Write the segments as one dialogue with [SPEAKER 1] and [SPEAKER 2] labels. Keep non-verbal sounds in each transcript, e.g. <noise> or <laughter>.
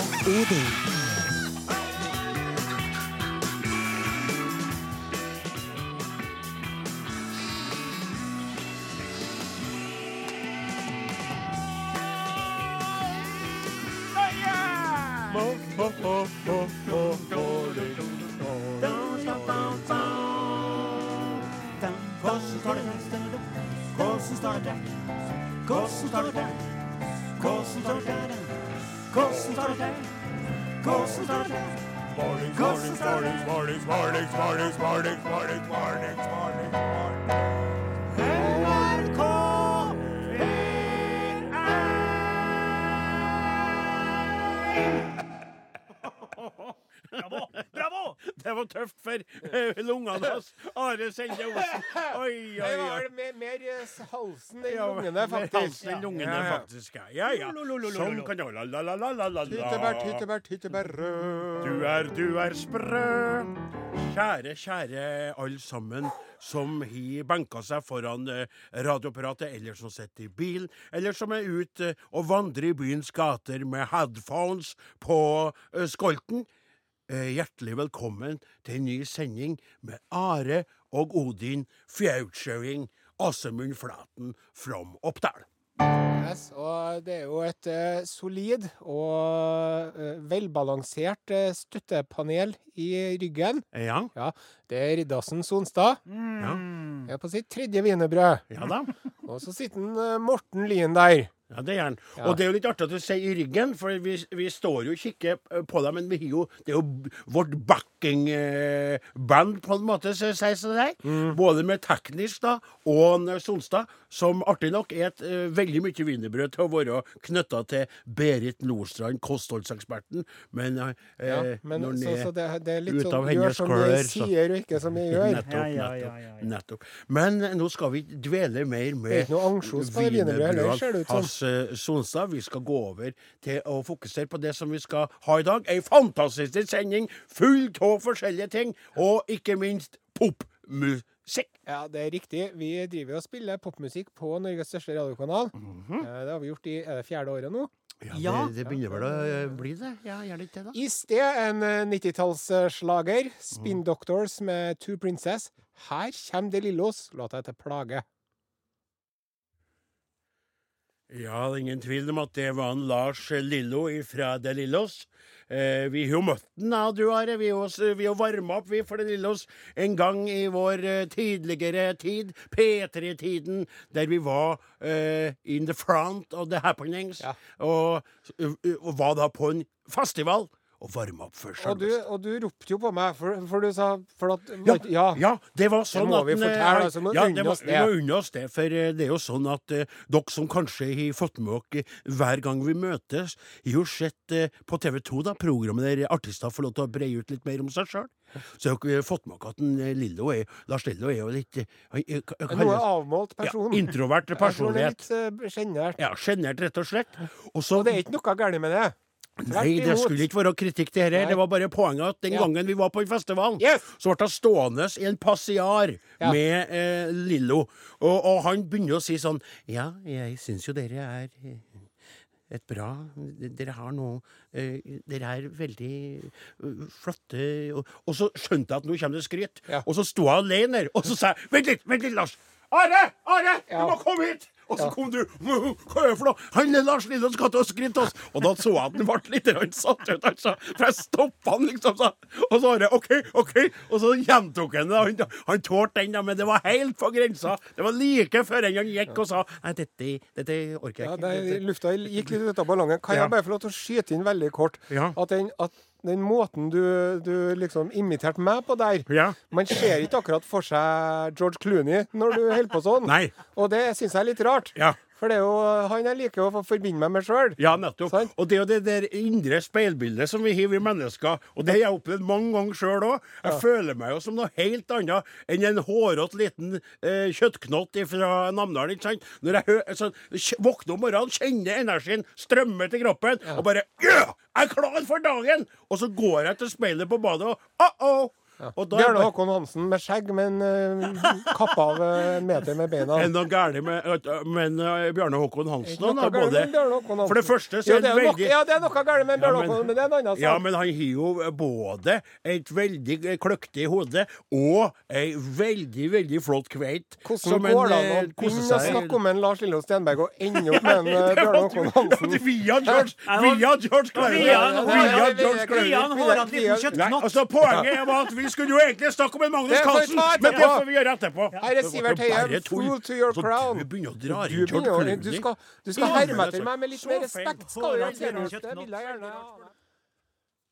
[SPEAKER 1] 5대 og Odin.
[SPEAKER 2] Bravo! Bravo! Det var tøft for eh, lungene hans. Are Sende Osen. Oi, oi,
[SPEAKER 3] Det var mer, mer eh, halsen enn lungene, faktisk.
[SPEAKER 2] halsen enn lungene,
[SPEAKER 3] Ja, ja.
[SPEAKER 2] faktisk. Ja, ja. Sånn kan det la, la, la, la, la, la.
[SPEAKER 3] Tyttebær, tyttebær, tyttebær rød.
[SPEAKER 2] Du er, du er sprø. Kjære, kjære alle sammen som har benka seg foran eh, radioapparatet, eller som sitter i bil, eller som er ute og vandrer i byens gater med headphones på skolten. Eh, hjertelig velkommen til en ny sending med Are og Odin Fjautskjøing, Åsemund Flaten from Oppdal.
[SPEAKER 3] Yes, og det er jo et uh, solid og uh, velbalansert uh, støttepanel i ryggen.
[SPEAKER 2] Ja,
[SPEAKER 3] Ja, det er Riddarsen Sonstad.
[SPEAKER 2] ja,
[SPEAKER 3] er på sitt tredje wienerbrød.
[SPEAKER 2] ja da. <laughs>
[SPEAKER 3] Og så sitter en, Morten Lien der.
[SPEAKER 2] Ja, det gjør han.
[SPEAKER 3] Ja.
[SPEAKER 2] Og det er jo litt artig at du sier i ryggen, for vi, vi står jo og kikker på deg, men vi har jo, det er jo vårt vårt backing-band, på en måte, så sier det der.
[SPEAKER 3] Mm.
[SPEAKER 2] Både med teknisk da, og Sonstad, som artig nok er et uh, veldig mye wienerbrød til å være knytta til Berit Nordstrand, kostholdseksperten, men, uh,
[SPEAKER 3] Ja, men
[SPEAKER 2] når
[SPEAKER 3] så, så det, det er litt
[SPEAKER 2] ut av
[SPEAKER 3] sånn gjør
[SPEAKER 2] hennes
[SPEAKER 3] som vi
[SPEAKER 2] klør, så-
[SPEAKER 3] sier, og ikke som vi gjør. <laughs>
[SPEAKER 2] Nettopp,
[SPEAKER 1] Ja, ja,
[SPEAKER 2] nettopp. Men eh, nå skal vi dvele mer med
[SPEAKER 3] er som.
[SPEAKER 2] hans eh, Sonstad. Vi skal gå over til å fokusere på det som vi skal ha i dag. Ei fantastisk sending full av forskjellige ting, og ikke minst popmusikk.
[SPEAKER 3] Ja, det er riktig. Vi driver og spiller popmusikk på Norges største radiokanal.
[SPEAKER 2] Mm
[SPEAKER 3] -hmm. Det har vi gjort i er det fjerde året nå.
[SPEAKER 1] Ja.
[SPEAKER 2] Det, det begynner vel å eh, bli det? Ja, gjør det ikke det, da?
[SPEAKER 3] I sted en eh, 90-tallsslager.
[SPEAKER 2] Mhm.
[SPEAKER 3] Spin Doctors med Two Princess. Her kommer De Lillos, låta heter Plage.
[SPEAKER 2] Ja, det er ingen tvil om at det var en Lars Lillo fra De Lillos. Eh, vi har jo møtt den, ja, du Are. Vi har jo- varma opp vi for De Lillos en gang i vår eh, tidligere tid, P3-tiden, der vi var eh, in the front of the happenings,
[SPEAKER 3] Ja.
[SPEAKER 2] og, og var da på en festival og varme opp først
[SPEAKER 3] Og og du ropte jo på meg, for, for du sa for at,
[SPEAKER 2] Ja,
[SPEAKER 3] ja.
[SPEAKER 2] ja, det var sånn
[SPEAKER 3] må
[SPEAKER 2] at
[SPEAKER 3] vi fortelle,
[SPEAKER 2] eh,
[SPEAKER 3] altså, må
[SPEAKER 2] ja,
[SPEAKER 3] unne
[SPEAKER 2] det
[SPEAKER 3] oss det.
[SPEAKER 2] Vi må unne oss det, for eh, det er jo sånn at uh, dere som kanskje har fått med dere hver gang vi møtes, har jo sett uh, på TV 2 da, programmet der artister får lov til å breie ut litt mer om seg sjøl. Så dere har fått med dere at en, Lillo er, Lars Lillo er jo litt
[SPEAKER 3] En noe avmålt person. <laughs>
[SPEAKER 2] Ja, introvert
[SPEAKER 3] er
[SPEAKER 2] personlighet.
[SPEAKER 3] litt uh, sjenert.
[SPEAKER 2] Ja, Sjenert, rett og slett. Også,
[SPEAKER 3] Og det er ikke noe galt med det.
[SPEAKER 2] Nei, det skulle ikke være kritikk til dette. Det var bare poenget at den
[SPEAKER 3] Ja.
[SPEAKER 2] gangen vi var på festivalen,
[SPEAKER 3] Yes!
[SPEAKER 2] så ble hun stående i en passiar
[SPEAKER 3] Ja.
[SPEAKER 2] med eh, Lillo. Og, og han begynner å si sånn Ja, jeg syns jo dere er eh, et bra Dere har noe eh, Dere er veldig eh, flotte og, og så skjønte jeg at nå kommer det skryt.
[SPEAKER 3] Ja.
[SPEAKER 2] Og så sto jeg alene der, og så sa jeg Vent litt, vent litt, Lars! Are! Are! Du må komme hit! Og så kom du Hva er det for noe? Han er Lars Lillo skal til å skrive til oss! Og da så jeg at han ble litt satt ut, altså. For jeg stoppa han, liksom. Så. Og så var det OK, OK. Og så gjentok han det. Han, han tålte den, men det var helt på grensa. Det var like før han gikk og sa Nei, dette, dette orker
[SPEAKER 3] Ja, det,
[SPEAKER 2] ikke.
[SPEAKER 3] lufta gikk litt ut av ballongen. Kan jeg bare få lov til å skyte inn veldig kort?
[SPEAKER 2] Ja.
[SPEAKER 3] At den, at den måten du, du liksom imiterte meg på der
[SPEAKER 2] Ja.
[SPEAKER 3] Man ser ikke akkurat for seg George Clooney når du holder på sånn.
[SPEAKER 2] Nei.
[SPEAKER 3] Og det syns jeg er litt rart.
[SPEAKER 2] Ja.
[SPEAKER 3] For det er jo han jeg liker å forbinde meg med sjøl.
[SPEAKER 2] Ja, nettopp.
[SPEAKER 3] Sånn?
[SPEAKER 2] Og det er jo det der indre speilbildet som vi har, vi mennesker. Og det har jeg opplevd mange ganger sjøl òg. Jeg føler meg jo som noe helt annet enn en hårete liten eh, kjøttknott fra Namdalen. ikke sant? Når jeg sånn, våkner om morgenen, kjenner energien strømme til kroppen, og bare Ja! Jeg er klar for dagen! Og så går jeg til speilet på badet, og uh-oh! Og da
[SPEAKER 3] Bjørne Håkon Hansen med skjegg, men uh, kappa av eh, en meter med beina.
[SPEAKER 2] er det noe gærent med Men uh, Bjørne Håkon Hansen han
[SPEAKER 3] noe
[SPEAKER 2] både
[SPEAKER 3] Håkon Hansen.
[SPEAKER 2] For det første så
[SPEAKER 3] Jo, det er noe,
[SPEAKER 2] veldig
[SPEAKER 3] ja, det er noe galt med Bjørne
[SPEAKER 2] Ja, men-
[SPEAKER 3] Håkon, men det er en annen sak.
[SPEAKER 2] Ja, men han har jo både et veldig kløktig hode og ei veldig, veldig flott kveit.
[SPEAKER 3] Hvordan går det an å
[SPEAKER 2] eh,
[SPEAKER 3] begynne å snakke om en Lars Lillo Stenberg og ende opp med en <laughs> uh, Bjørne Håkon Hansen?
[SPEAKER 2] Via George, via George Clooney.
[SPEAKER 1] Via-
[SPEAKER 2] Via George Clooney.
[SPEAKER 1] Lian har hatt liten
[SPEAKER 2] Nei,
[SPEAKER 1] kjøttknott.
[SPEAKER 2] altså Poenget er at vi skulle jo egentlig snakke om en Magnus Carlsen, men det får vi gjøre etterpå.
[SPEAKER 3] Her er Sivert Høyem, fool to your crown.
[SPEAKER 2] du begynner å dra inn George Clooney.
[SPEAKER 3] du skal, du skal herme etter meg med litt mer respekt. skal du gjøre. Det vil jeg gjerne ha.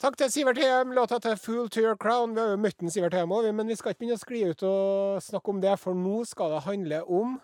[SPEAKER 3] Takk til Sivert Heim. Låta til 'Fool to your crown'. Vi har jo møtt den Sivert Heim òg, men vi skal ikke begynne å skli ut og snakke om det, for nå skal det handle om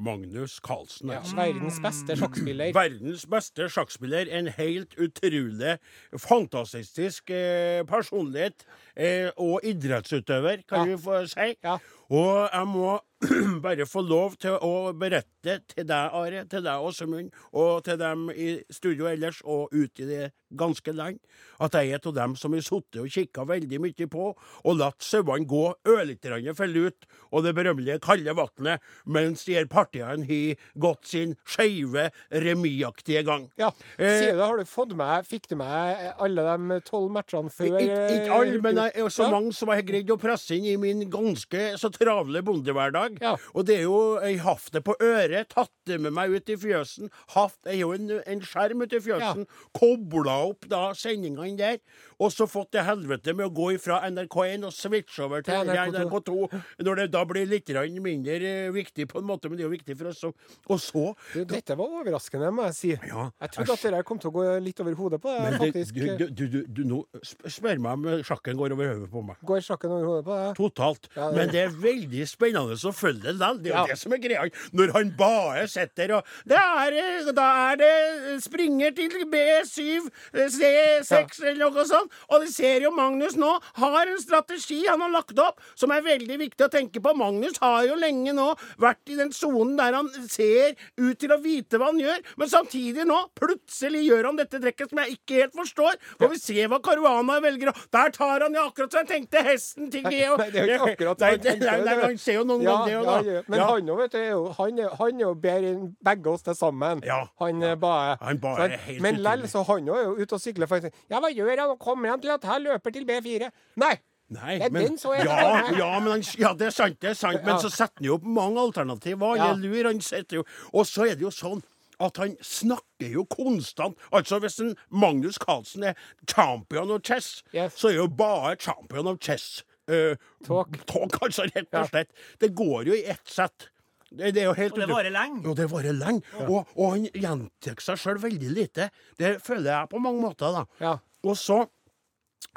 [SPEAKER 2] Magnus Carlsen.
[SPEAKER 3] ja, verdens beste sjakkspiller. <clears throat>
[SPEAKER 2] Verdens beste sjakkspiller. En helt utrolig fantastisk eh, personlighet. Eh, og idrettsutøver, kan
[SPEAKER 3] Ja.
[SPEAKER 2] vi få si.
[SPEAKER 3] Ja.
[SPEAKER 2] Og jeg må <clears throat> bare få lov til å berette til deg, Are, til deg, Åsemund, og til dem i studio ellers, og ute i det ganske land, at jeg er av dem som har sittet og kikka veldig mye på, og latt sauene gå ørlite for lut, og det berømmelige kalde vannet, mens de her partiene har gått sin skeive, remisaktige gang.
[SPEAKER 3] Ja,
[SPEAKER 2] Eh,
[SPEAKER 3] Sier du har du fått med Fikk du med alle de tolv matchene før?
[SPEAKER 2] Ikke ikke alle, men jeg er så
[SPEAKER 3] Ja.
[SPEAKER 2] mange som har greid å presse inn i min ganske så travle bondehverdag.
[SPEAKER 3] Ja.
[SPEAKER 2] Og det er jo har hatt det på øret, tatt det med meg ut i fjøsen. Haft jeg har jo en, en skjerm ute i fjøsen. Kobla opp da sendingene der. Og så fått det helvete med å gå ifra NRK1 og switche over til
[SPEAKER 3] Til NRK2.
[SPEAKER 2] NRK2. Når det da blir litt mindre eh, viktig på en måte, men det er jo viktig for oss. Og, så
[SPEAKER 3] Du, dette var overraskende, må jeg si.
[SPEAKER 2] Ja,
[SPEAKER 3] jeg trodde at dette kom til å gå litt over hodet på deg. Faktisk.
[SPEAKER 2] du, du, du, du, nå spør meg om sjakken går over hodet på meg.
[SPEAKER 3] Går sjakken over hodet på deg?
[SPEAKER 2] Totalt.
[SPEAKER 3] Ja, det-
[SPEAKER 2] Men det er veldig spennende å følge det likevel. Det er jo
[SPEAKER 3] Ja.
[SPEAKER 2] det som er greia. Når han bare sitter og det er, eh, Da er det springer til B7, eh, C6 eller noe sånt. Og det ser jo Magnus nå har en strategi han har lagt opp som er veldig viktig å tenke på. Magnus har jo lenge nå vært i den sonen der han ser ut til å vite hva han gjør, men samtidig nå plutselig gjør han dette trekket som jeg ikke helt forstår. Får vi se hva Caruana velger. å- Der tar han jo akkurat som jeg tenkte hesten til Geo.
[SPEAKER 3] Nei, det er jo ikke akkurat
[SPEAKER 2] Nei, det- nei, nei, Han ser jo noen
[SPEAKER 3] Ja,
[SPEAKER 2] ganger det
[SPEAKER 3] ja. Men han òg, vet du, han, han er jo bedre enn begge oss til sammen.
[SPEAKER 2] Ja.
[SPEAKER 3] Han bare,
[SPEAKER 2] Han bare helt
[SPEAKER 3] Men lell, så han òg er jo ute og sykler. Ja, hva gjør han? Kommer han til at han løper til B4? Nei!
[SPEAKER 2] Nei, men, ja, ja, men han, ja, det er sant, det er sant. Men
[SPEAKER 3] Ja.
[SPEAKER 2] så setter han jo opp mange alternativer. Han
[SPEAKER 3] Ja.
[SPEAKER 2] er lur, han sitter jo Og så er det jo sånn at han snakker jo konstant. Altså Hvis en Magnus Carlsen er champion of chess,
[SPEAKER 3] Yes.
[SPEAKER 2] så er jo bare champion of chess uh,
[SPEAKER 3] Talk.
[SPEAKER 2] Talk, altså, rett og slett. Det går jo i ett sett. Det, det er jo helt
[SPEAKER 1] Og det varer lenge.
[SPEAKER 2] Jo, det varer lenge. Og, og han gjentar seg sjøl veldig lite. Det føler jeg på mange måter, da.
[SPEAKER 3] Ja.
[SPEAKER 2] Og så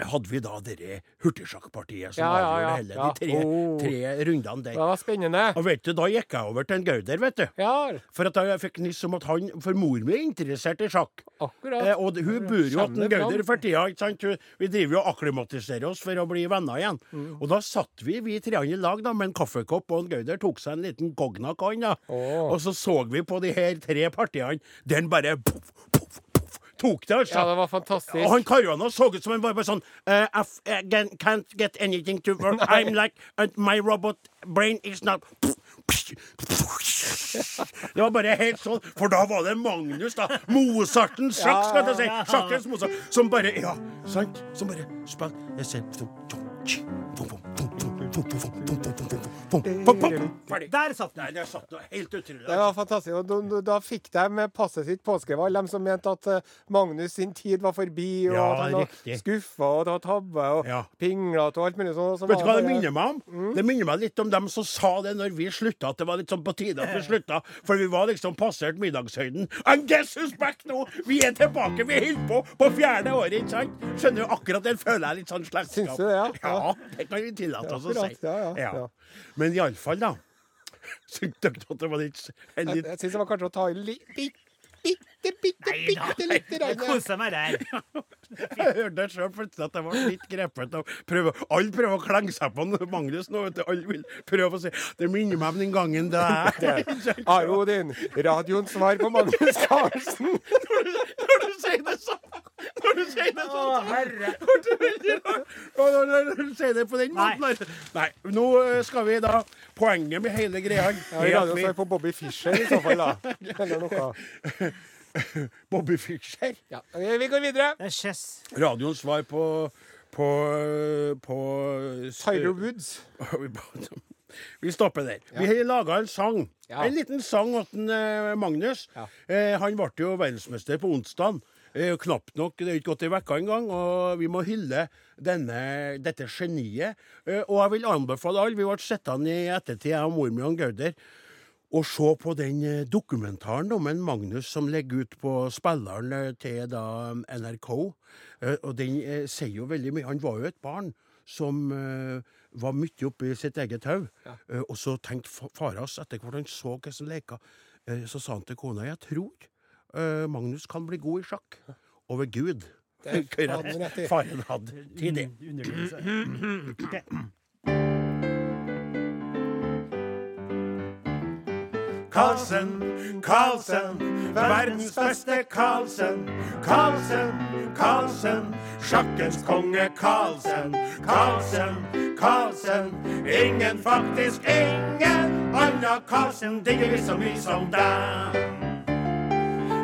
[SPEAKER 2] hadde vi da dere hurtigsjakkpartiet som
[SPEAKER 3] Ja, ja, ja,
[SPEAKER 2] hele
[SPEAKER 3] ja.
[SPEAKER 2] de tre,
[SPEAKER 3] Oh.
[SPEAKER 2] tre rundene der.
[SPEAKER 3] Det var spennende.
[SPEAKER 2] Og vet du, Da gikk jeg over til en Gauder, vet du.
[SPEAKER 3] Ja,
[SPEAKER 2] For at jeg fikk nyss om at han For mor mi er interessert i sjakk.
[SPEAKER 3] akkurat.
[SPEAKER 2] Eh, og hun bor jo hos Gauder for tida. ikke sant? Vi driver jo og akklimatiserer oss for å bli venner igjen.
[SPEAKER 3] Mm.
[SPEAKER 2] Og da satt vi vi treene i lag da, med en kaffekopp, og en Gauder tok seg en liten cognac, han da.
[SPEAKER 3] Oh.
[SPEAKER 2] Og så så vi på de her tre partiene, Den bare poff, poff, tok det, altså.
[SPEAKER 3] Ja, det var fantastisk.
[SPEAKER 2] Og han Caruana så ut som han var bare sånn uh, I f- I can't get anything to work. <laughs> I'm like and My robot brain is not <laughs> Det var bare helt sånn, for da var det Magnus, da. Mozartens sjakk, skal jeg si. Sjakkens Mozart. Som bare Ja, sant? Som bare spilte.
[SPEAKER 1] Der satt den.
[SPEAKER 2] Der satt noe helt utrolig.
[SPEAKER 3] Det var fantastisk. Og da, da- fikk de med passet sitt påskrevet, alle de som mente at eh, Magnus sin tid var forbi, og
[SPEAKER 2] Ja,
[SPEAKER 3] han var skuffa og det var tabbe og
[SPEAKER 2] Ja.
[SPEAKER 3] pinglete og alt mulig sånt.
[SPEAKER 2] Vet du hva det minner meg om? Det minner meg litt om dem som sa det når vi slutta, at det var litt sånn på tide at vi <laughs> slutta. For vi var liksom passert middagshøyden. And guess who's back nå? Vi er tilbake! Vi holder på på fjerde året, ikke sant? Skjønner du, akkurat den føler jeg litt sånn slektskap.
[SPEAKER 3] Syns du det, ja?
[SPEAKER 2] Ja, det kan vi tillate oss å si.
[SPEAKER 3] Akkurat, ja, ja, ja.
[SPEAKER 2] Men iallfall, da. <laughs> Syns dere at det var litt, en
[SPEAKER 3] Jeg,
[SPEAKER 2] litt
[SPEAKER 3] jeg syns det var kanskje å ta i litt bitte, bitte, bitte,
[SPEAKER 1] Nei da.
[SPEAKER 3] bitte lite
[SPEAKER 1] Jeg koser meg der. <laughs>
[SPEAKER 2] Jeg hørte sjøl plutselig at jeg var litt grepet. Og prøver, alle prøver å klenge seg på Magnus nå. vet du. Alle vil prøve å si Det minner meg om den gangen da
[SPEAKER 3] Are <laughs> Odin, radioens svar på Magnus Carlsen.
[SPEAKER 2] når, du, når du sier det sånn
[SPEAKER 1] Å,
[SPEAKER 2] sånn.
[SPEAKER 1] herre. <laughs> <laughs>
[SPEAKER 2] Det på den måten der. Nei. Nå eh, skal vi da Poenget med hele greia
[SPEAKER 3] Ja,
[SPEAKER 2] vi
[SPEAKER 3] på Bobby Fischer i så fall, da. <laughs> Eller noe.
[SPEAKER 2] Bobby Fischer.
[SPEAKER 3] Ja, vi går videre.
[SPEAKER 1] Det er chess.
[SPEAKER 2] Radioens svar på på, på
[SPEAKER 3] Tyro Woods.
[SPEAKER 2] Vi stopper der. Vi har laga en sang.
[SPEAKER 3] Ja.
[SPEAKER 2] En liten sang til eh, Magnus.
[SPEAKER 3] Ja.
[SPEAKER 2] Eh, han ble jo verdensmester på onsdag. Eh, knapt nok, det er ikke gått ei uke engang, og vi må hylle denne, dette geniet. Eh, og jeg vil anbefale alle, vi ble sittende i ettertid, jeg og mor mi og Gauder, og se på den eh, dokumentaren om en Magnus som legger ut på spilleren eh, til da NRK. Og den eh, sier jo veldig mye. Han var jo et barn som eh, var mye oppi sitt eget hode. Eh, og så tenkte faras far etter hvert han så hva som leka, så sa han til kona jeg tror eh, Magnus kan bli god i sjakk. Over Gud faren hadde til det. Carlsen, Carlsen, verdens beste Carlsen. Carlsen, Carlsen, sjakkens konge Carlsen. Carlsen, Carlsen, ingen, faktisk ingen anna Carlsen digger vi så mye som deg.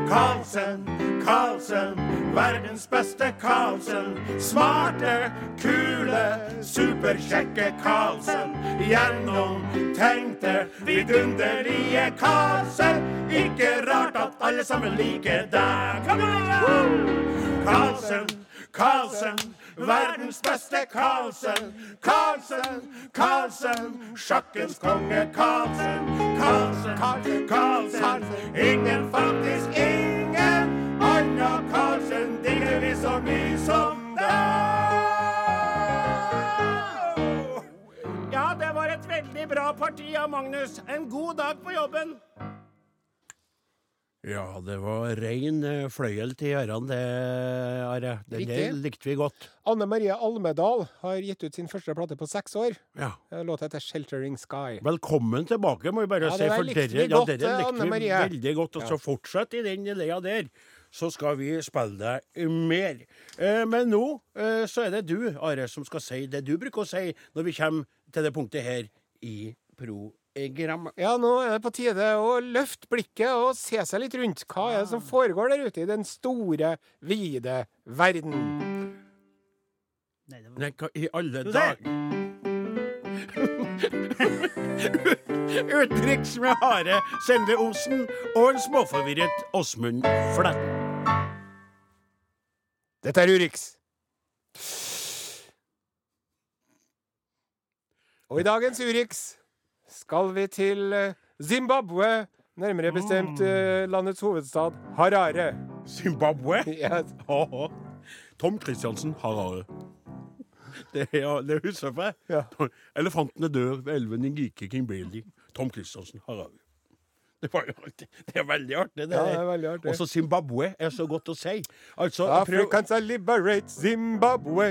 [SPEAKER 2] Carlsen, Karlsen, verdens beste Karlsen. Smarte, kule, superkjekke Karlsen. Gjennomtenkte, vidunderlige Karlsen. Ikke rart at alle sammen liker deg. Karlsen, Carlsen, verdens beste Karlsen. Karlsen, Karlsen, sjakkens konge Karlsen. Karlsen, Karlsen, ingen, faktisk ingen anna Carlsen digger vi så mye som deg. Ja, det var et veldig bra parti av Magnus. En god dag på jobben. Ja, det var rein eh, fløyel til ørene, det, Are. Den der likte vi godt.
[SPEAKER 3] Anne Marie Almedal har gitt ut sin første plate på seks år.
[SPEAKER 2] Ja.
[SPEAKER 3] Eh, Låta heter 'Sheltering Sky'.
[SPEAKER 2] Velkommen tilbake, må vi bare
[SPEAKER 3] Ja,
[SPEAKER 2] si.
[SPEAKER 3] det der
[SPEAKER 2] For
[SPEAKER 3] likte
[SPEAKER 2] dere,
[SPEAKER 3] vi godt,
[SPEAKER 2] ja, dere
[SPEAKER 3] eh,
[SPEAKER 2] likte
[SPEAKER 3] Anne
[SPEAKER 2] vi veldig godt. Og så fortsett i den leia der, så skal vi spille deg mer. Eh, men nå eh, så er det du, Are, som skal si det du bruker å si når vi kommer til det punktet her i programmet.
[SPEAKER 3] Ja, nå er det på tide å løfte blikket og se seg litt rundt. Hva er det som foregår der ute i den store, vide verden?
[SPEAKER 1] Nei, det var
[SPEAKER 2] Nei, hva i alle dager Utenriks med Hare Sende Osen og en småforvirret Åsmund Flatten.
[SPEAKER 3] Dette er Urix. Og i dagens Urix skal vi til eh, Zimbabwe, nærmere bestemt eh, landets hovedstad Harare.
[SPEAKER 2] Zimbabwe? <laughs>
[SPEAKER 3] Yes.
[SPEAKER 2] Tom Christiansen Harare. Det, ja, det husker jeg.
[SPEAKER 3] Ja.
[SPEAKER 2] Elefantene dør ved elven Ngike Kimbeli. Tom Christiansen Harare. <laughs> Det, var jo alltid, det er veldig artig. Det
[SPEAKER 3] Ja, det er veldig artig.
[SPEAKER 2] Også Zimbabwe er så godt å si. Altså, prøv-
[SPEAKER 3] Africans I liberate Zimbabwe.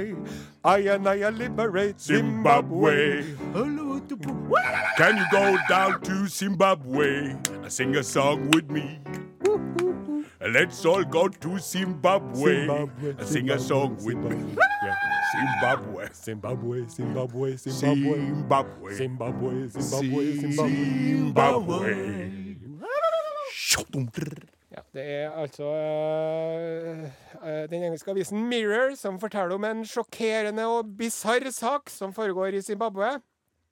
[SPEAKER 3] I and I liberate Zimbabwe.
[SPEAKER 2] Can you go down to Zimbabwe and sing a song with me? Let's all go to Zimbabwe,
[SPEAKER 3] Zimbabwe,
[SPEAKER 2] and sing a song with me.
[SPEAKER 3] Zimbabwe.
[SPEAKER 2] Yeah. Zimbabwe.
[SPEAKER 3] Zimbabwe, Zimbabwe, Zimbabwe.
[SPEAKER 2] Zimbabwe.
[SPEAKER 3] Zimbabwe, Zimbabwe, Zimbabwe.
[SPEAKER 2] Zimbabwe.
[SPEAKER 3] Ja, det er altså øh, øh, den engelske avisen Mirror som forteller om en sjokkerende og bisarr sak som foregår i Zimbabwe.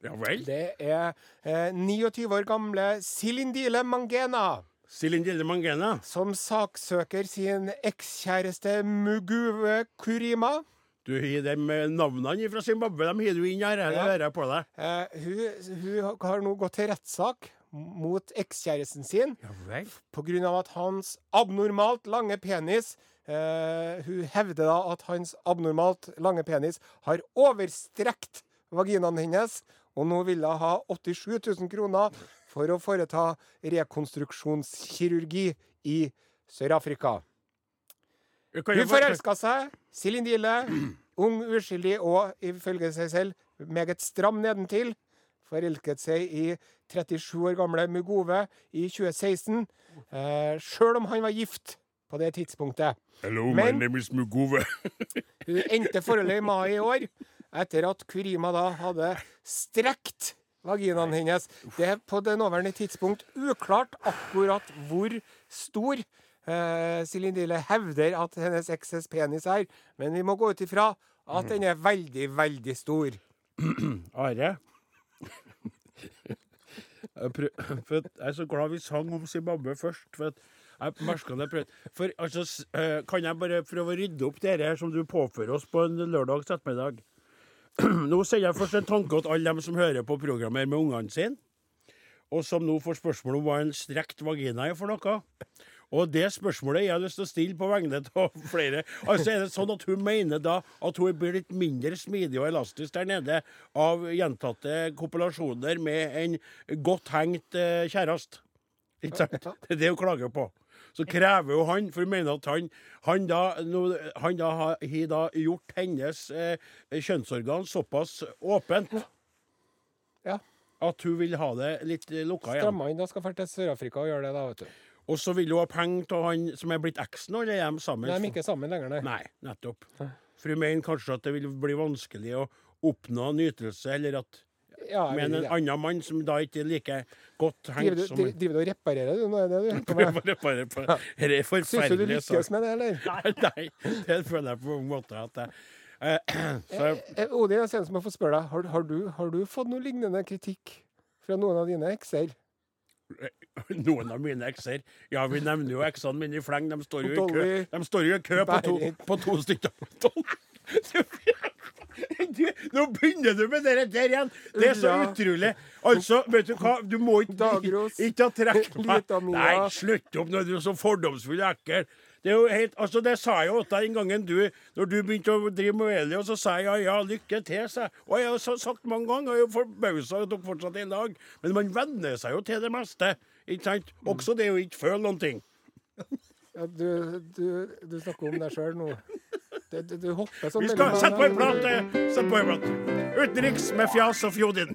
[SPEAKER 2] Ja vel.
[SPEAKER 3] Det er øh, 29 år gamle Silindile Mangena
[SPEAKER 2] Silindile Mangena.
[SPEAKER 3] som saksøker sin ekskjæreste Muguve Kurima.
[SPEAKER 2] Du har eh, navnene fra Zimbabwe. De har du inn her.
[SPEAKER 3] Jeg
[SPEAKER 2] hører på deg.
[SPEAKER 3] Eh, hun, hun har nå gått til rettssak mot ekskjæresten sin
[SPEAKER 2] Ja vel.
[SPEAKER 3] på grunn av at hans abnormalt lange penis eh, Hun hevder da at hans abnormalt lange penis har overstrekt vaginaen hennes, og nå vil hun ha 87 000 kroner for å foreta rekonstruksjonskirurgi i Sør-Afrika. Hun forelska seg. Silindile. Ung, uskyldig og ifølge seg selv meget stram nedentil. Forelsket seg i 37 år gamle Mugove i 2016. Eh, Sjøl om han var gift på det tidspunktet.
[SPEAKER 2] Hello,
[SPEAKER 3] Men-
[SPEAKER 2] my name is Mugove. <laughs>
[SPEAKER 3] Hun endte forholdet i mai i år, etter at Kurima da hadde strekt vaginaen hennes. Det er på det nåværende tidspunkt uklart akkurat hvor stor eh, Celine Dille hevder at hennes ekses penis er, men vi må gå ut ifra at den er veldig, veldig stor. <clears throat>
[SPEAKER 2] Are? <laughs> Jeg, <clears throat> jeg er så glad vi sang om Zimbabwe først. For jeg merket det. For altså, eh, kan jeg bare prøve å rydde opp det som du påfører oss på en lørdags ettermiddag? <clears throat> Nå sender jeg først en tanke til alle dem som hører på programmet med ungene sine, og som nå får spørsmål om hva en strekt vagina er for noe. Og det spørsmålet jeg har lyst til å stille på vegne av <laughs> flere. Altså Er det sånn at hun mener da at hun blir litt mindre smidig og elastisk der nede av gjentatte kopulasjoner med en godt hengt eh, kjæreste? Ikke sant? Det er det hun klager på. Så krever jo han, for hun mener at han, han da, han da har har da gjort hennes eh, kjønnsorgan såpass åpent
[SPEAKER 3] Ja.
[SPEAKER 2] at hun vil ha det litt eh, lukka igjen.
[SPEAKER 3] Stramma inn og skal dra til Sør-Afrika og gjøre det, da, vet du.
[SPEAKER 2] Og så vil hun ha penger av han som er blitt eksen, eller er de sammen?
[SPEAKER 3] Nei, de er ikke sammen lenger, nei.
[SPEAKER 2] Nei, nettopp. For hun mener kanskje at det vil bli vanskelig å oppnå en ytelse, eller at
[SPEAKER 3] Ja,
[SPEAKER 2] med en annen mann som da ikke er like godt hengt
[SPEAKER 3] du
[SPEAKER 2] som
[SPEAKER 3] driver du og reparerer, du? Nå er det <laughs> du holder på
[SPEAKER 2] reparere på. Dette er
[SPEAKER 3] Syns du du
[SPEAKER 2] forferdelig
[SPEAKER 3] lykkes med det, eller? <laughs>
[SPEAKER 2] Nei, det føler jeg på en måte at jeg <clears throat> eh,
[SPEAKER 3] Eh, Odin, jeg ser ut som jeg får spørre deg, har, har, du, har du fått noe lignende kritikk fra noen av dine ekser? <laughs>
[SPEAKER 2] Noen av mine ekser Ja, vi nevner jo eksene mine i fleng. De står jo i kø, de står jo i kø på, to, på to stykker. <laughs> Du, nå begynner du med det der igjen! Det er så utrolig. Altså, vet du hva, du må ikke. Ikke trekke meg Nei, slutt opp nå, du er så fordomsfull og ekkel. Det er jo helt, altså det sa jeg jo til den gangen du Når du begynte å drive med Eli, og så sa jeg ja, ja, lykke til, sa jeg. Og jeg har sagt mange ganger, og jeg er forbausa over at dere fortsatt er i lag. Men man venner seg jo til det meste. Ikke sant? Også det å ikke føle noen ting.
[SPEAKER 3] Ja, du, du, du snakker om deg sjøl nå. Du, du, du hopper sånn
[SPEAKER 2] Vi skal sette på en prat. eh, Sett på en plate. Utenriks med fjas og fjodin.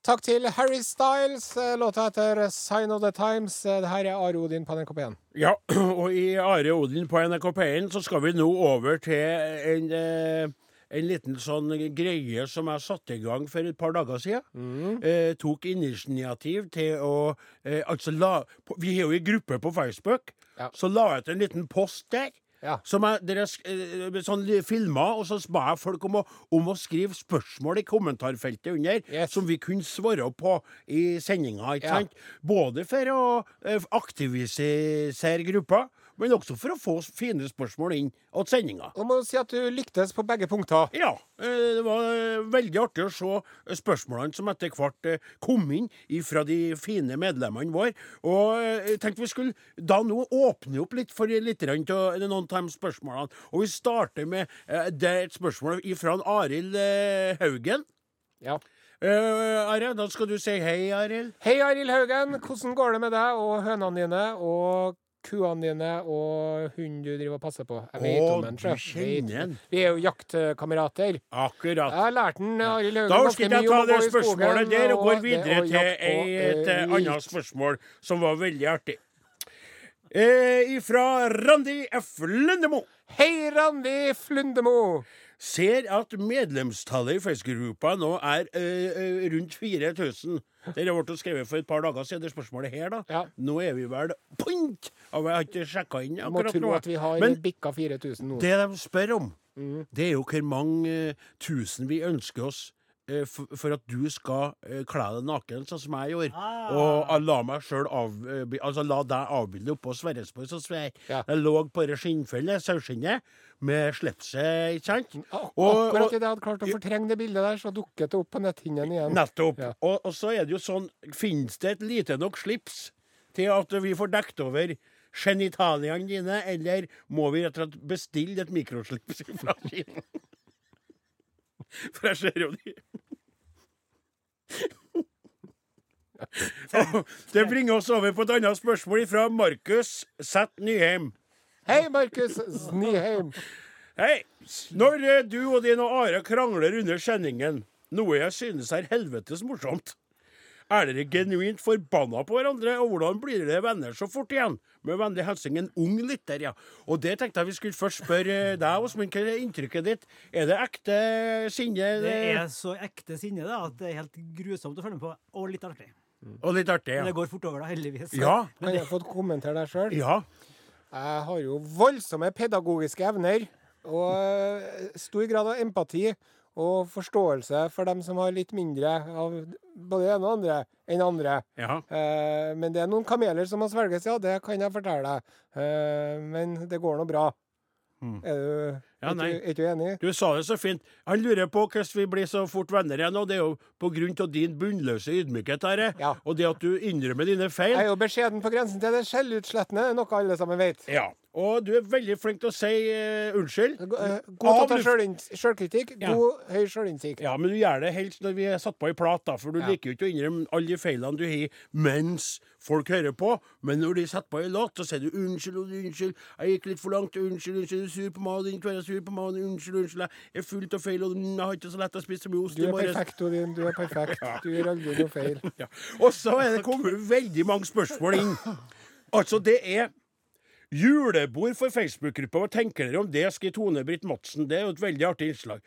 [SPEAKER 3] Takk til Harry Styles. eh, Låta heter 'Sign of the Times'. Dette Det her er Are Odin på NRK1.
[SPEAKER 2] Ja, <clears throat> og i Are Odin på NRK P1 så skal vi nå over til en, eh, en liten sånn greie som jeg satte i gang for et par dager siden. Eh, tok initiativ til å eh, Altså la Vi er jo i gruppe på Facebook.
[SPEAKER 3] Ja.
[SPEAKER 2] Så la jeg til en liten post der.
[SPEAKER 3] Ja.
[SPEAKER 2] Som jeg, dere eh, sånn filma, og så ba jeg folk om å, om å skrive spørsmål i kommentarfeltet under,
[SPEAKER 3] Yes.
[SPEAKER 2] som vi kunne svare på i sendinga. ikke
[SPEAKER 3] Ja.
[SPEAKER 2] Både for å eh, aktivisere gruppa, men også for å få fine spørsmål inn til sendinga.
[SPEAKER 3] Og må si at du lyktes på begge punkter.
[SPEAKER 2] Ja, eh, det var eh, veldig artig å se eh, spørsmålene som etter hvert kom inn fra de fine medlemmene våre. Og jeg tenkte vi skulle da nå åpne opp litt for litt av noen av de spørsmålene. Og vi starter med det et spørsmål fra Arild Haugen.
[SPEAKER 3] Ja.
[SPEAKER 2] Uh, Arild, da skal du si hei, Arild.
[SPEAKER 3] Hei, Arild Haugen. Hvordan går det med deg og hønene dine og kuene dine og hunden du driver og passer på? Jeg vet
[SPEAKER 2] Å,
[SPEAKER 3] om den,
[SPEAKER 2] du kjenner den.
[SPEAKER 3] Vi er jo jaktkamerater.
[SPEAKER 2] Akkurat.
[SPEAKER 3] Jeg har lært den, Arild Haugen,
[SPEAKER 2] Da
[SPEAKER 3] husker
[SPEAKER 2] orker jeg ta det spørsmålet der og går videre
[SPEAKER 3] å
[SPEAKER 2] til
[SPEAKER 3] jakte
[SPEAKER 2] et
[SPEAKER 3] eh,
[SPEAKER 2] eh, annet spørsmål som var veldig artig. Eh, ifra Randi F. Lundemo.
[SPEAKER 3] Hei, Randi Flundemo!
[SPEAKER 2] Ser at medlemstallet i Facebook-gruppa nå er ø, ø, rundt 4000. Det ble skrevet for et par dager siden, det spørsmålet her, da.
[SPEAKER 3] Ja.
[SPEAKER 2] Nå er vi vel point! Jeg har ikke sjekka inn
[SPEAKER 3] akkurat nå.
[SPEAKER 2] må
[SPEAKER 3] tro at vi har
[SPEAKER 2] Men
[SPEAKER 3] bikka 4000 nå.
[SPEAKER 2] det de spør om,
[SPEAKER 3] Mm.
[SPEAKER 2] det er jo hvor mange tusen vi ønsker oss for, for at du skal eh, kle deg naken, sånn som jeg gjorde.
[SPEAKER 1] Ah.
[SPEAKER 2] Og la meg sjøl eh, altså la deg avbilde oppå Sverresborg. Sånn som jeg,
[SPEAKER 3] Ja.
[SPEAKER 2] jeg lå på det skinnfellet, saueskinnet, med slipset, ikke sant?
[SPEAKER 3] Ak-
[SPEAKER 2] Og-
[SPEAKER 3] Akkurat idet jeg hadde klart å fortrenge det bildet der, så dukket det opp på netthinnen igjen.
[SPEAKER 2] Nettopp.
[SPEAKER 3] Ja.
[SPEAKER 2] Og, og så er det jo sånn finnes det et lite nok slips til at vi får dekt over genitaliene dine, eller må vi rett og slett bestille et mikroslips <laughs> fra Kina? <laughs> For jeg ser jo de Det bringer oss over på et annet spørsmål fra Markus Z. Nyheim.
[SPEAKER 3] Hei, Markus Nyheim.
[SPEAKER 2] Hei! Når du og din og Are krangler under sendingen, noe jeg synes er helvetes morsomt, Er dere genuint forbanna på hverandre, og hvordan blir dere venner så fort igjen? Med vennlig hilsen en ung lytter, ja. Og det tenkte jeg vi skulle først spørre deg, Åsmund. Hva er inntrykket ditt? Er det ekte sinne?
[SPEAKER 1] Det er så ekte sinne da, at det er helt grusomt å følge med på, og litt artig.
[SPEAKER 2] Og litt artig, ja.
[SPEAKER 1] Men det går fort over, da, heldigvis.
[SPEAKER 2] Ja. <laughs>
[SPEAKER 3] Kan jeg få kommentere deg sjøl?
[SPEAKER 2] Ja.
[SPEAKER 3] Jeg har jo voldsomme pedagogiske evner. Og eh, stor grad av empati og forståelse for dem som har litt mindre av både det ene og andre enn andre.
[SPEAKER 2] ja.
[SPEAKER 3] Eh, men det er noen kameler som må svelges, ja. Det kan jeg fortelle deg. Eh, men det går nå bra.
[SPEAKER 2] Mm.
[SPEAKER 3] Er, du,
[SPEAKER 2] Ja, nei.
[SPEAKER 3] du, er du enig?
[SPEAKER 2] Du sa det så fint. Han lurer på hvordan vi blir så fort venner igjen, og det er jo av din bunnløse ydmykhet, Are.
[SPEAKER 3] Ja.
[SPEAKER 2] Og det at du innrømmer dine feil.
[SPEAKER 3] Jeg er jo beskjeden på grensen til det selvutslettende, noe alle sammen vet.
[SPEAKER 2] Ja. Og du er veldig flink til å si uh, unnskyld.
[SPEAKER 3] Eh, God til å ta sjølkritikk.
[SPEAKER 2] Ja.
[SPEAKER 3] God, høy sjølinnsikt.
[SPEAKER 2] Ja, men du gjør det helst når vi er satt på i plat, da, for du
[SPEAKER 3] Ja.
[SPEAKER 2] liker jo ikke å innrømme alle de feilene du har mens folk hører på. Men når de setter på ei låt, så sier du 'unnskyld, og unnskyld, jeg gikk litt for langt', 'unnskyld, unnskyld, Du er sur på meg, din kveld sur på meg, unnskyld, unnskyld, jeg er fullt av feil, og jeg har ikke så lett å spise så mye ost
[SPEAKER 3] Du er perfekt, Odin. Du er perfekt. Du gjør aldri noe feil. <laughs>
[SPEAKER 2] Ja. Og så er det kommet veldig mange spørsmål inn. Altså, det er Julebord for Facebook-gruppa. Hva tenker dere om det, skriver Tone-Britt Madsen. Det er jo et veldig artig innslag.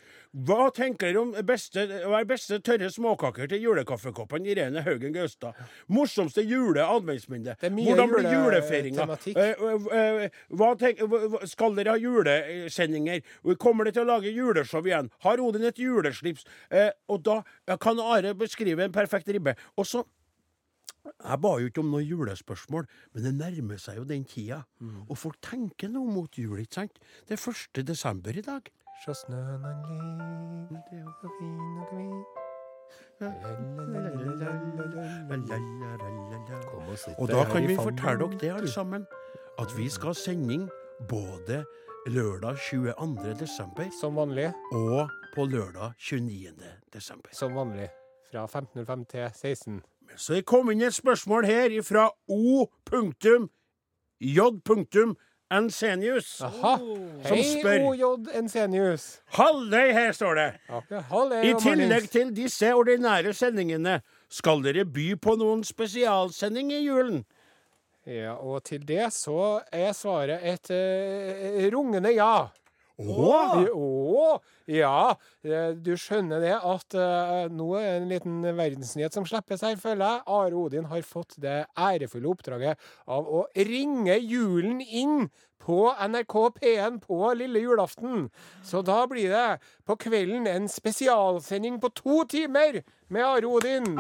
[SPEAKER 2] Hva tenker dere om beste, hva er beste tørre småkaker til julekaffekoppene? Irene Haugen Gaustad. Morsomste jule-adventsminne. Hvordan blir julefeiringa?
[SPEAKER 3] juletematikk.
[SPEAKER 2] Eh, eh, eh, skal dere ha julesendinger? Kommer dere til å lage juleshow igjen? Har Odin et juleslips? Og da kan Are beskrive en perfekt ribbe. Og så jeg ba jo ikke om noe julespørsmål, men det nærmer seg jo den tida. Og folk tenker nå mot jul, ikke sant? Det er 1. desember i dag.
[SPEAKER 3] Sjå snøen han ligger så fin og hvit. Og
[SPEAKER 2] Og da kan vi fortelle dere det, alle sammen, at vi skal ha sending både lørdag 22. desember
[SPEAKER 3] Som vanlig.
[SPEAKER 2] og på lørdag 29. desember.
[SPEAKER 3] Som vanlig. Fra 15.05 til 16.
[SPEAKER 2] Så det kom inn et spørsmål her fra. Ensenius.
[SPEAKER 3] Aha.
[SPEAKER 2] Som
[SPEAKER 3] Hei,
[SPEAKER 2] spør.
[SPEAKER 3] OJ Ensenius.
[SPEAKER 2] Halløy, her står det.
[SPEAKER 3] Ja, halløy,
[SPEAKER 2] I tillegg til disse ordinære sendingene, skal dere by på noen spesialsending i julen?
[SPEAKER 3] Ja, og til det så er svaret et uh, rungende ja. Å, ja. Eh, Du skjønner det at uh, nå er det en liten verdensnyhet som slippes her, føler jeg. Are Odin har fått det ærefulle oppdraget av å ringe julen inn på NRK P1 på lille julaften. Så da blir det på kvelden en spesialsending på to timer med Are Odin.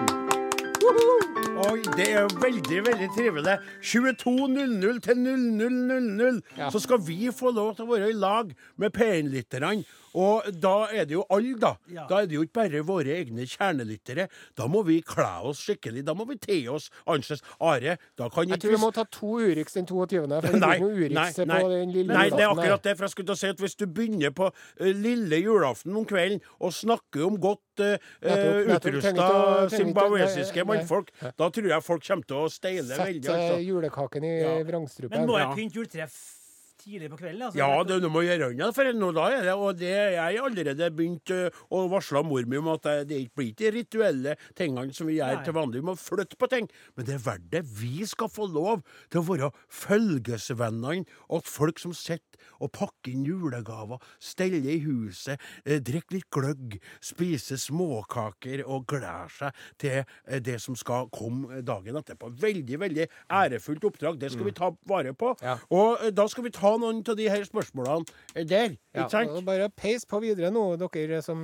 [SPEAKER 2] Oi, det er veldig, veldig trivelig. 22.00 til 00.00
[SPEAKER 3] Ja.
[SPEAKER 2] så skal vi få lov til å være i lag med P1-lytterne. Og da er det jo alle, da.
[SPEAKER 1] Ja.
[SPEAKER 2] Da er det jo ikke bare våre egne kjernelyttere. Da må vi kle oss skikkelig. Da må vi te oss annerledes. Are, da kan
[SPEAKER 3] Jeg tror vi må ta to Urix den 22., for det
[SPEAKER 2] Nei,
[SPEAKER 3] blir noe
[SPEAKER 2] nei,
[SPEAKER 3] Urix
[SPEAKER 2] nei,
[SPEAKER 3] på den lille
[SPEAKER 2] nei, det er akkurat det. For jeg skulle til å si at Hvis du begynner på uh, lille julaften om kvelden og snakker om godt uh,
[SPEAKER 3] nettopp.
[SPEAKER 2] Utrusta
[SPEAKER 3] ikke ikke-
[SPEAKER 2] zimbabwesiske mannfolk, da tror jeg folk kommer til å steile veldig.
[SPEAKER 3] Sette
[SPEAKER 2] Altså.
[SPEAKER 3] julekaken i
[SPEAKER 2] Ja.
[SPEAKER 3] vrangstrupen.
[SPEAKER 1] Men må jeg pynte juletreet f- tidlig på kvelden? Altså,
[SPEAKER 2] Ja, det du må gjøre unna, for nå da er det, og det jeg har allerede begynt eh, å varsle mor mi om at det, det ikke blir de rituelle tingene som vi gjør
[SPEAKER 1] Nei.
[SPEAKER 2] til vanlig. Vi må flytte på ting. Men det er verdt det. Vi skal få lov til å være følgesvennene til folk som sitter og pakke inn julegaver, stelle i huset, drikke litt gløgg, spise småkaker og glede seg til eh, det som skal komme dagen etterpå. Veldig, veldig ærefullt oppdrag. Det skal vi ta vare på.
[SPEAKER 3] Ja.
[SPEAKER 2] Og eh, da skal vi ta noen av de her spørsmålene eh, der.
[SPEAKER 3] Ja,
[SPEAKER 2] ikke sant?
[SPEAKER 3] bare peis på videre nå. Dere som,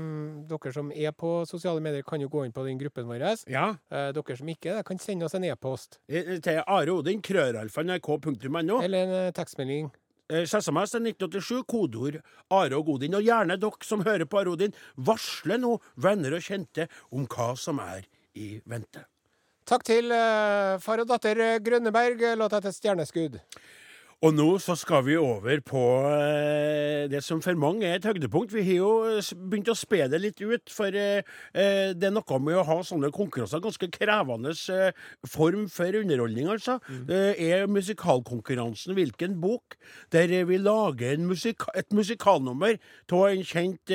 [SPEAKER 3] dere som er på sosiale medier, kan jo gå inn på den gruppen vår.
[SPEAKER 2] Ja.
[SPEAKER 3] Eh, dere som ikke er kan sende oss en e-post
[SPEAKER 2] eh, Til Are Odin, krøralfa
[SPEAKER 3] eller en eh, tekstmelding.
[SPEAKER 2] SMS er 1987, kodeord Are og Godin. Og gjerne dere som hører på Are Odin, varsle nå venner og kjente om hva som er i vente.
[SPEAKER 3] Takk til eh, far og datter eh, Grønneberg, låta heter Stjerneskudd.
[SPEAKER 2] Og nå så skal vi over på eh, det som for mange er et høydepunkt. Vi har jo eh, begynt å spe det litt ut, for eh, det er noe med å ha sånne konkurranser. Ganske krevende form for underholdning, altså. Det er musikalkonkurransen Hvilken bok? Der vi lager en musika et musikalnummer av en kjent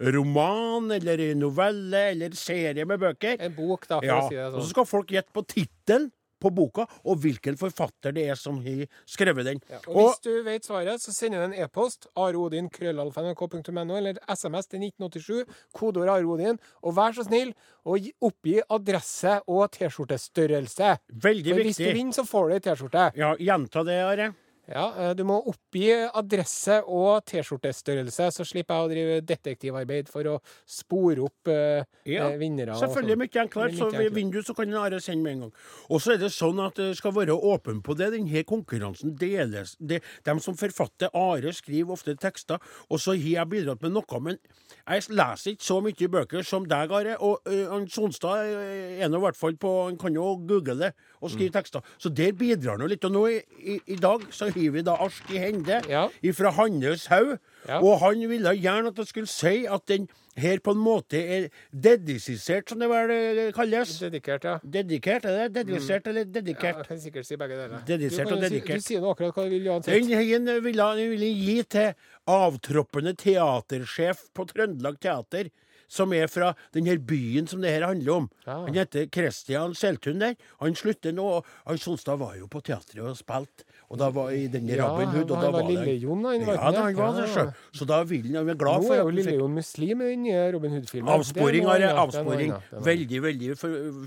[SPEAKER 2] roman eller novelle eller serie med bøker.
[SPEAKER 3] En bok, da, for
[SPEAKER 2] Ja,
[SPEAKER 3] å si det
[SPEAKER 2] og så
[SPEAKER 3] sånn.
[SPEAKER 2] skal folk gjette på tittelen på boka, og hvilken forfatter det er som har skrevet den.
[SPEAKER 3] Ja, og hvis du vet svaret, så sender du en e-post arodin.krøllalfa.nrk.no eller SMS til 1987, kodeord arodin, og vær så snill å oppgi adresse og T-skjortestørrelse.
[SPEAKER 2] Veldig
[SPEAKER 3] For hvis du vinner, så får du ei T-skjorte.
[SPEAKER 2] Ja, Gjenta det, Are.
[SPEAKER 3] Ja, eh, du må oppgi adresse og T-skjortestørrelse, så slipper jeg å drive detektivarbeid for å spore opp uh,
[SPEAKER 2] Ja,
[SPEAKER 3] eh, vinnere.
[SPEAKER 2] Selvfølgelig
[SPEAKER 3] er
[SPEAKER 2] mye enklere.
[SPEAKER 3] Er
[SPEAKER 2] Så ved så kan Are sende med en gang. Og så er det sånn at det skal være åpen på det. Denne konkurransen deles. Det, de som forfatter Are, skriver ofte tekster, og så har jeg bidratt med noe. Men jeg leser ikke så mye bøker som deg, Are. Og uh, Sonstad er nå i hvert fall på Han kan jo google det og skrive tekster. Så der bidrar han jo litt. Og nå i, i, i dag så har vi da Ask i Hende
[SPEAKER 3] Ja.
[SPEAKER 2] fra Hannes Haug.
[SPEAKER 3] Ja.
[SPEAKER 2] Og han ville gjerne at jeg skulle si at den her på en måte er dedisert, som det vel eh, kalles.
[SPEAKER 3] Dedikert, ja.
[SPEAKER 2] Dedikert, er det? Dedisert eller
[SPEAKER 3] ja.
[SPEAKER 2] dedikert?
[SPEAKER 3] Jeg kan sikkert si begge deler.
[SPEAKER 2] Dedisert
[SPEAKER 3] Du kan
[SPEAKER 2] og
[SPEAKER 3] jo si-
[SPEAKER 2] dedikert.
[SPEAKER 3] Du sier nå akkurat hva du vil uansett.
[SPEAKER 2] Den heien ville han ville gi til avtroppende teatersjef på Trøndelag Teater, som er fra den her byen som det her handler om.
[SPEAKER 3] Ja.
[SPEAKER 2] Han heter Christian Seltun der. Han slutter nå. Han Solstad var jo på teatret og spilte, og da var i denne
[SPEAKER 3] Ja,
[SPEAKER 2] Robin Hood, og da
[SPEAKER 3] var
[SPEAKER 2] det
[SPEAKER 3] Lille-Jon, han, var
[SPEAKER 2] Ja, da, han var det,
[SPEAKER 3] Ja.
[SPEAKER 2] Så da vil han, være glad
[SPEAKER 3] Nå
[SPEAKER 2] for
[SPEAKER 3] er jo Lille-Jon muslim i den Robin Hood-filmen.
[SPEAKER 2] Avsporing,
[SPEAKER 3] har noe
[SPEAKER 2] Avsporing. Veldig, veldig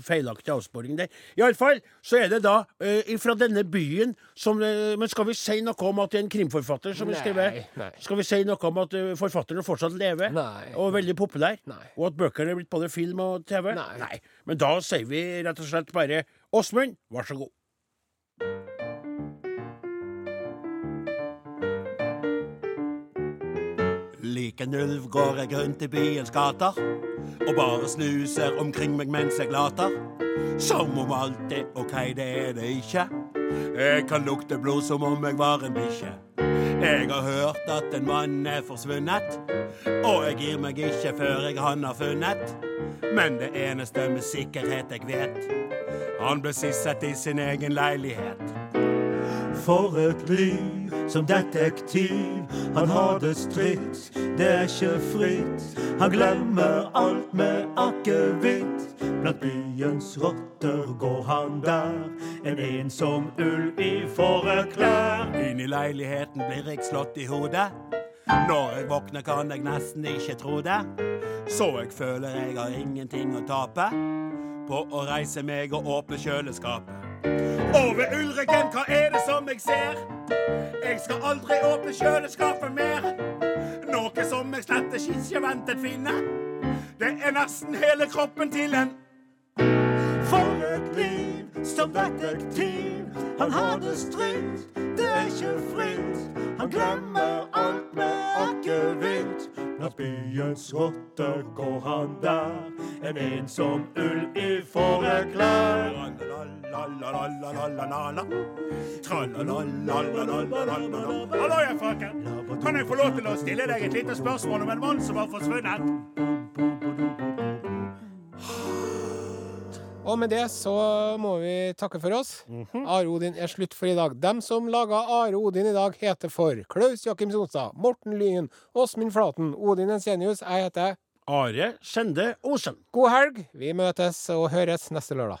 [SPEAKER 2] feilaktig avsporing der. Iallfall så er det da uh, fra denne byen som uh, Men skal vi si noe om at det er en krimforfatter som har skrevet? Skal vi si noe om at uh, forfatteren fortsatt lever?
[SPEAKER 3] Nei.
[SPEAKER 2] Og veldig populær?
[SPEAKER 3] Nei.
[SPEAKER 2] Og at bøkene er blitt både film og TV?
[SPEAKER 3] Nei.
[SPEAKER 2] Men da sier vi rett og slett bare Åsmund, vær så god. Lik en ulv går jeg rundt i byens gater og bare snuser omkring meg mens jeg later. Som om alt er OK, det er det ikke. Jeg kan lukte blod som om jeg var en bikkje. Jeg har hørt at en mann er forsvunnet, og jeg gir meg ikke før jeg han har funnet. Men det eneste med sikkerhet jeg vet, han ble sist sett i sin egen leilighet. For et liv som detektiv. Han har det stritt, det er ikke fritt. Han glemmer alt med akevitt. Blant byens rotter går han der. En ensom ulv i fåreklær. Inn i leiligheten blir jeg slått i hodet. Når jeg våkner kan jeg nesten ikke tro det. Så jeg føler jeg har ingenting å tape på å reise meg og åpne kjøleskapet. Og ved Ulriken, hva er det som jeg ser? Jeg skal aldri åpne kjøleskapet mer. Noe som jeg slett ikke ventet finne. Det er nesten hele kroppen til en For et liv som detektiv. Han har det stritt, det er ikke fritt. Han glemmer alt med akevitt. Blant byens rotter går han der. En ensom ulv i fåreklær. Hallo, jeg frøken. Kan jeg få lov til å stille deg et lite spørsmål om en mann som har forsvunnet?
[SPEAKER 3] Og med det så må vi takke for oss.
[SPEAKER 2] Mhm.
[SPEAKER 3] Are Odin er slutt for i dag. Dem som laga Are Odin i dag, heter for Klaus Jakim Sonstad, Morten Lyn, Åsmund Flaten, Odin Ensenius. Jeg heter
[SPEAKER 2] Are Skjende Osen.
[SPEAKER 3] God helg. Vi møtes og høres neste lørdag.